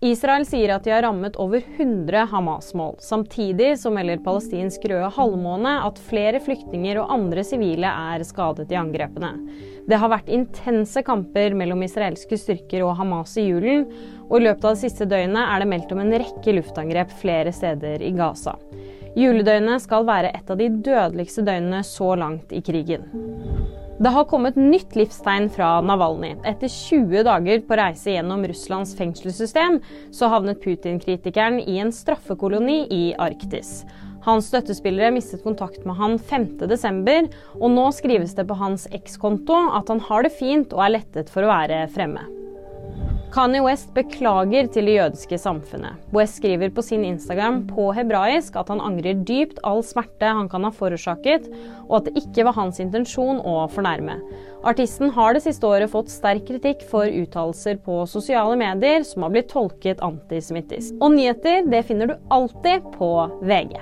Israel sier at de har rammet over 100 Hamas-mål. Samtidig så melder palestinsk Røde Halvmåne at flere flyktninger og andre sivile er skadet i angrepene. Det har vært intense kamper mellom israelske styrker og Hamas i julen, og i løpet av det siste døgnet er det meldt om en rekke luftangrep flere steder i Gaza. Juledøgnet skal være et av de dødeligste døgnene så langt i krigen. Det har kommet nytt livstegn fra Navalnyj. Etter 20 dager på reise gjennom Russlands fengselssystem, så havnet Putin-kritikeren i en straffekoloni i Arktis. Hans støttespillere mistet kontakt med han 5.12, og nå skrives det på hans ekskonto at han har det fint og er lettet for å være fremme. Kanye West beklager til det jødiske samfunnet. West skriver på sin Instagram på hebraisk at han angrer dypt all smerte han kan ha forårsaket, og at det ikke var hans intensjon å fornærme. Artisten har det siste året fått sterk kritikk for uttalelser på sosiale medier som har blitt tolket antisemittisk. Og nyheter det finner du alltid på VG.